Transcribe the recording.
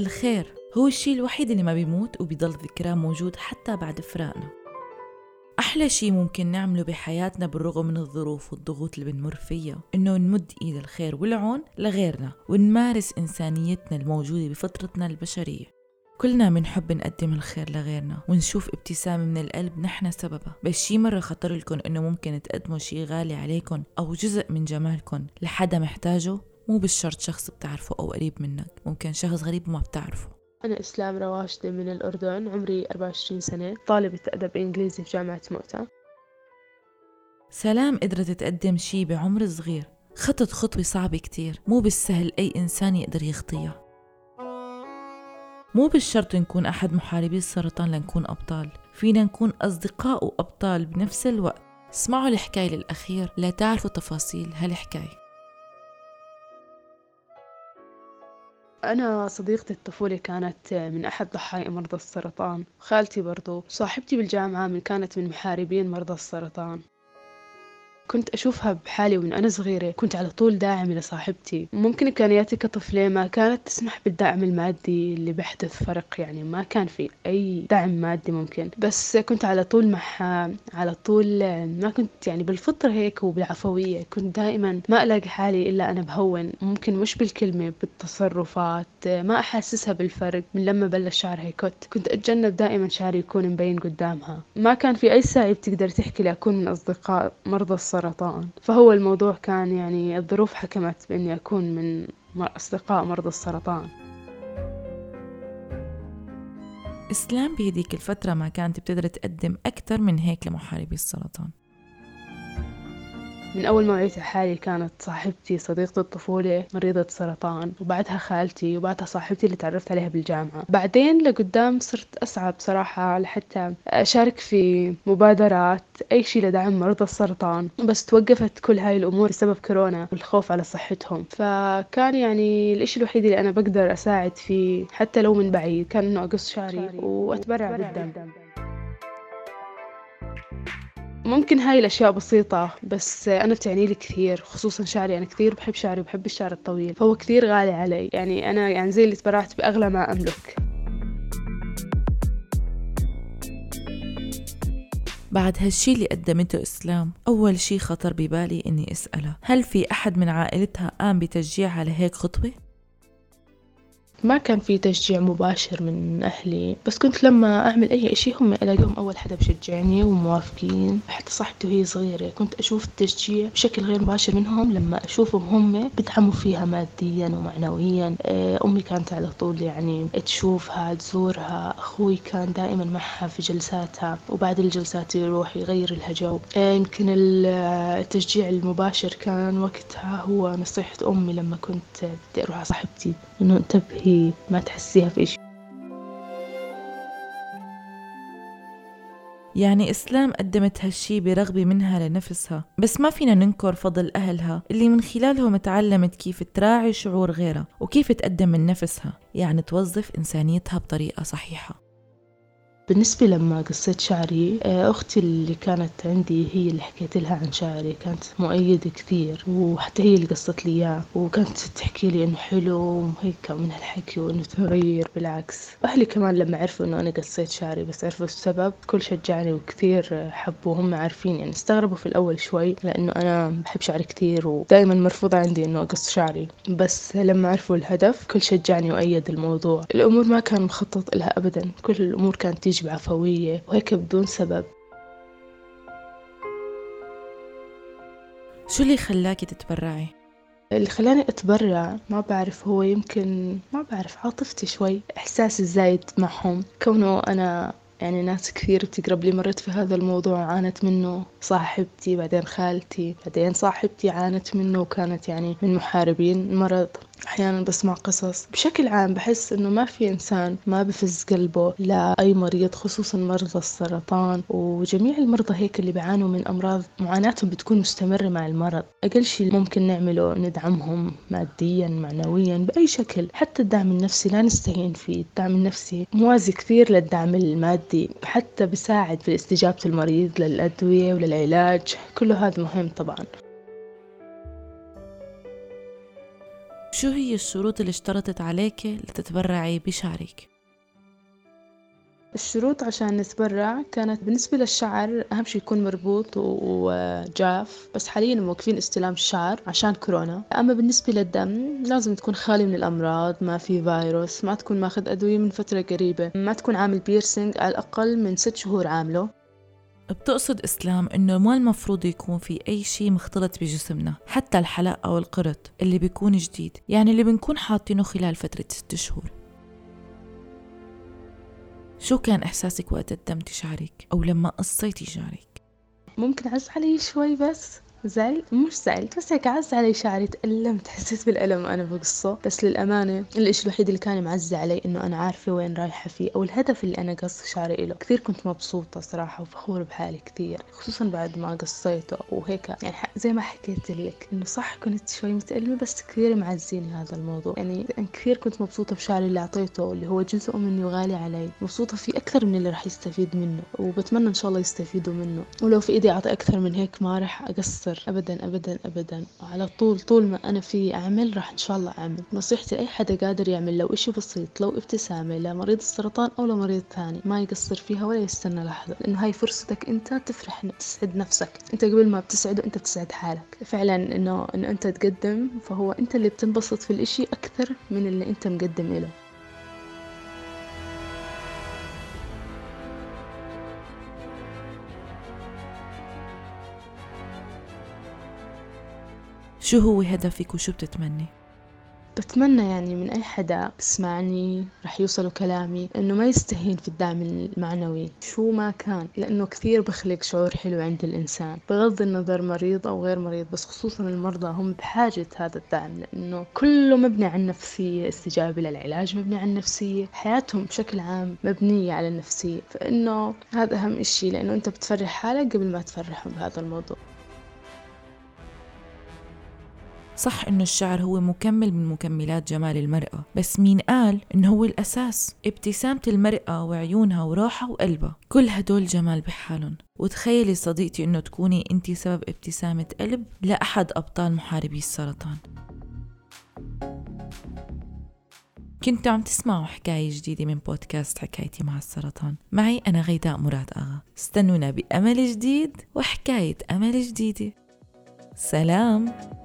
الخير. هو الشيء الوحيد اللي ما بيموت وبيضل ذكراه موجود حتى بعد فراقنا. أحلى شيء ممكن نعمله بحياتنا بالرغم من الظروف والضغوط اللي بنمر فيها إنه نمد إيد الخير والعون لغيرنا ونمارس إنسانيتنا الموجودة بفطرتنا البشرية. كلنا بنحب نقدم الخير لغيرنا ونشوف ابتسامة من القلب نحن سببها. بس شي مرة خطر لكم إنه ممكن تقدموا شي غالي عليكم أو جزء من جمالكم لحدا محتاجه؟ مو بالشرط شخص بتعرفه أو قريب منك ممكن شخص غريب وما بتعرفه. أنا إسلام رواشدة من الأردن عمري 24 سنة طالبة أدب إنجليزي في جامعة مؤتة سلام قدرت تقدم شي بعمر صغير. خطت خطوة صعبة كتير مو بالسهل أي إنسان يقدر يخطيها. مو بالشرط نكون أحد محاربي السرطان لنكون أبطال فينا نكون أصدقاء وأبطال بنفس الوقت. اسمعوا الحكاية للأخير لا تعرفوا تفاصيل هالحكاية. أنا صديقتي الطفولة كانت من أحد ضحايا مرضى السرطان خالتي برضو صاحبتي بالجامعة من كانت من محاربين مرضى السرطان. كنت أشوفها بحالي ومن أنا صغيرة. كنت على طول داعمة لصاحبتي. ممكن إمكانياتي كطفلة ما كانت تسمح بالدعم المادي اللي بيحدث فرق يعني ما كان في أي دعم مادي ممكن. بس كنت على طول معها على طول ما كنت يعني بالفطرة هيك وبالعفوية. كنت دائما ما ألاقي حالي إلا أنا بهون. ممكن مش بالكلمة بالتصرفات. ما أحسسها بالفرق من لما بلش شعرها كت كنت أتجنب دائما شعري يكون مبين قدامها. ما كان في أي ساعة بتقدر تحكي لي أكون من أصدقاء مرضى السرطان السرطان فهو الموضوع كان يعني الظروف حكمت بإني أكون من أصدقاء مرضى السرطان. إسلام بهديك الفترة ما كانت بتقدر تقدم أكثر من هيك لمحاربي السرطان. من أول ما وعيت حالي كانت صاحبتي صديقة الطفولة مريضة سرطان وبعدها خالتي وبعدها صاحبتي اللي تعرفت عليها بالجامعة. بعدين لقدام صرت أسعى بصراحة لحتى أشارك في مبادرات أي شيء لدعم مرضى السرطان. بس توقفت كل هاي الأمور بسبب كورونا والخوف على صحتهم. فكان يعني الإشي الوحيد اللي أنا بقدر أساعد فيه حتى لو من بعيد كان إنه أقص شعري وأتبرع بالدم. ممكن هاي الأشياء بسيطة بس أنا بتعني لي كثير خصوصا شعري. أنا كثير بحب شعري وبحب الشعر الطويل. فهو كثير غالي علي. يعني أنا يعني زي اللي تبرعت بأغلى ما أملك. بعد هالشي اللي قدمته إسلام أول شي خطر ببالي إني أسألها هل في أحد من عائلتها قام بتشجيعها لهيك خطوة؟ ما كان في تشجيع مباشر من أهلي بس كنت لما أعمل أي إشي هم ألاقيهم أول حدا بشجعني وموافقين. حتى صاحبتي وهي صغيرة كنت أشوف التشجيع بشكل غير مباشر منهم. لما أشوفهم هم بدعموا فيها ماديا ومعنويا. آه، أمي كانت على طول يعني تشوفها تزورها. أخوي كان دائما معها في جلساتها وبعد الجلسات يروح يغير لها جو آه، يمكن التشجيع المباشر كان وقتها هو نصيحة أمي لما كنت بدي أروح على صاحبتي إنه انتبهي انتي ما تحسيها في إشي يعني إسلام قدمت هالشي برغبة منها لنفسها بس ما فينا ننكر فضل أهلها اللي من خلالهم تعلمت كيف تراعي شعور غيرها وكيف تقدم من نفسها يعني توظف إنسانيتها بطريقة صحيحة. بالنسبة لما قصيت شعري آه، أختي اللي كانت عندي هي اللي حكيت لها عن شعري كانت مؤيدة كثير وحتى هي اللي قصت لي إياه وكانت تحكي لي إنه حلو وهيك من هالحكي وإنه تغير بالعكس. أهلي كمان لما عرفوا إنه أنا قصيت شعري بس عرفوا السبب كل شجعني وكثير حبوا هم عارفين يعني استغربوا في الأول شوي لأنه أنا بحب شعري كثير ودائما مرفوضة عندي إنه أقص شعري. بس لما عرفوا الهدف كل شجعني وأيد الموضوع. الأمور ما كان مخطط لها أبدا كل الأمور كانت تيجي تيجي بعفوية وهيك بدون سبب. شو اللي خلاكي تتبرعي؟ اللي خلاني أتبرع ما بعرف هو يمكن ما بعرف عاطفتي شوي إحساسي الزايد معهم. كونه أنا يعني ناس كثير بتقرب لي مرت في هذا الموضوع عانت منه صاحبتي بعدين خالتي بعدين صاحبتي عانت منه وكانت يعني من محاربين المرض أحيانا بسمع قصص. بشكل عام بحس إنه ما في إنسان ما بفز قلبه لأي مريض خصوصا مرضى السرطان. وجميع المرضى هيك اللي بيعانوا من أمراض معاناتهم بتكون مستمرة مع المرض. أقل شيء ممكن نعمله ندعمهم ماديا معنويا بأي شكل. حتى الدعم النفسي لا نستهين فيه. الدعم النفسي موازي كثير للدعم المادي حتى بساعد في استجابة المريض للأدوية وللعلاج. كله هذا مهم طبعا. شو هي الشروط اللي اشترطت عليك لتتبرعي بشعرك؟ الشروط عشان نتبرع كانت بالنسبة للشعر أهم شي يكون مربوط وجاف بس حاليا موقفين استلام الشعر عشان كورونا أما بالنسبة للدم لازم تكون خالي من الأمراض ما في فيروس ما تكون ماخذ أدوية من فترة قريبة ما تكون عامل بيرسينج على الأقل من ست شهور عامله بتقصد إسلام إنه ما المفروض يكون في أي شيء مختلط بجسمنا حتى الحلق أو القرط اللي بيكون جديد يعني اللي بنكون حاطينه خلال فترة ست شهور شو كان إحساسك وقت قدمتي شعرك أو لما قصيتي شعرك؟ ممكن عز علي شوي بس زعل؟ مش زعل بس هيك عز علي شعري تألمت حسيت بالألم وأنا بقصة. بس للأمانة الإشي الوحيد اللي كان معز علي إنه أنا عارفة وين رايحة فيه أو الهدف اللي أنا قص شعري إله كثير كنت مبسوطة صراحة وفخورة بحالي كثير خصوصا بعد ما قصيته وهيك. يعني زي ما حكيت لك إنه صح كنت شوي متألمة بس كثير معزيني هذا الموضوع. يعني كثير كنت مبسوطة بشعري اللي أعطيته اللي هو جزء مني وغالي علي. مبسوطة فيه أكثر من اللي راح يستفيد منه وبتمنى إن شاء الله يستفيدوا منه. ولو في إيدي أعطي أكثر من هيك ما راح أقصر أقصر أبدا أبدا أبدا. وعلى طول طول ما أنا في أعمل راح إن شاء الله أعمل. نصيحتي لأي حدا قادر يعمل لو إشي بسيط لو ابتسامة لمريض السرطان أو لمريض ثاني ما يقصر فيها ولا يستنى لحظة. لأنه هاي فرصتك أنت تفرح تسعد نفسك. أنت قبل ما بتسعده أنت بتسعد حالك. فعلا إنه إنه أنت تقدم فهو أنت اللي بتنبسط في الإشي أكثر من اللي أنت مقدم إله. شو هو هدفك وشو بتتمني؟ بتمنى يعني من أي حدا بسمعني رح يوصلوا كلامي إنه ما يستهين في الدعم المعنوي. شو ما كان لأنه كثير بخلق شعور حلو عند الإنسان. بغض النظر مريض أو غير مريض بس خصوصا المرضى هم بحاجة هذا الدعم لأنه كله مبني على النفسية. استجابة للعلاج مبني على النفسية. حياتهم بشكل عام مبنية على النفسية. فإنه هذا أهم إشي لأنه أنت بتفرح حالك قبل ما تفرحهم بهذا الموضوع. صح إنه الشعر هو مكمل من مكملات جمال المرأة بس مين قال إنه هو الأساس؟ ابتسامة المرأة وعيونها وروحها وقلبها. كل هدول جمال بحالهم. وتخيلي صديقتي إنه تكوني أنت سبب ابتسامة قلب لأحد أبطال محاربي السرطان. كنتوا عم تسمعوا حكاية جديدة من بودكاست حكايتي مع السرطان. معي أنا غيداء مراد أغا. استنونا بأمل جديد وحكاية أمل جديدة. سلام!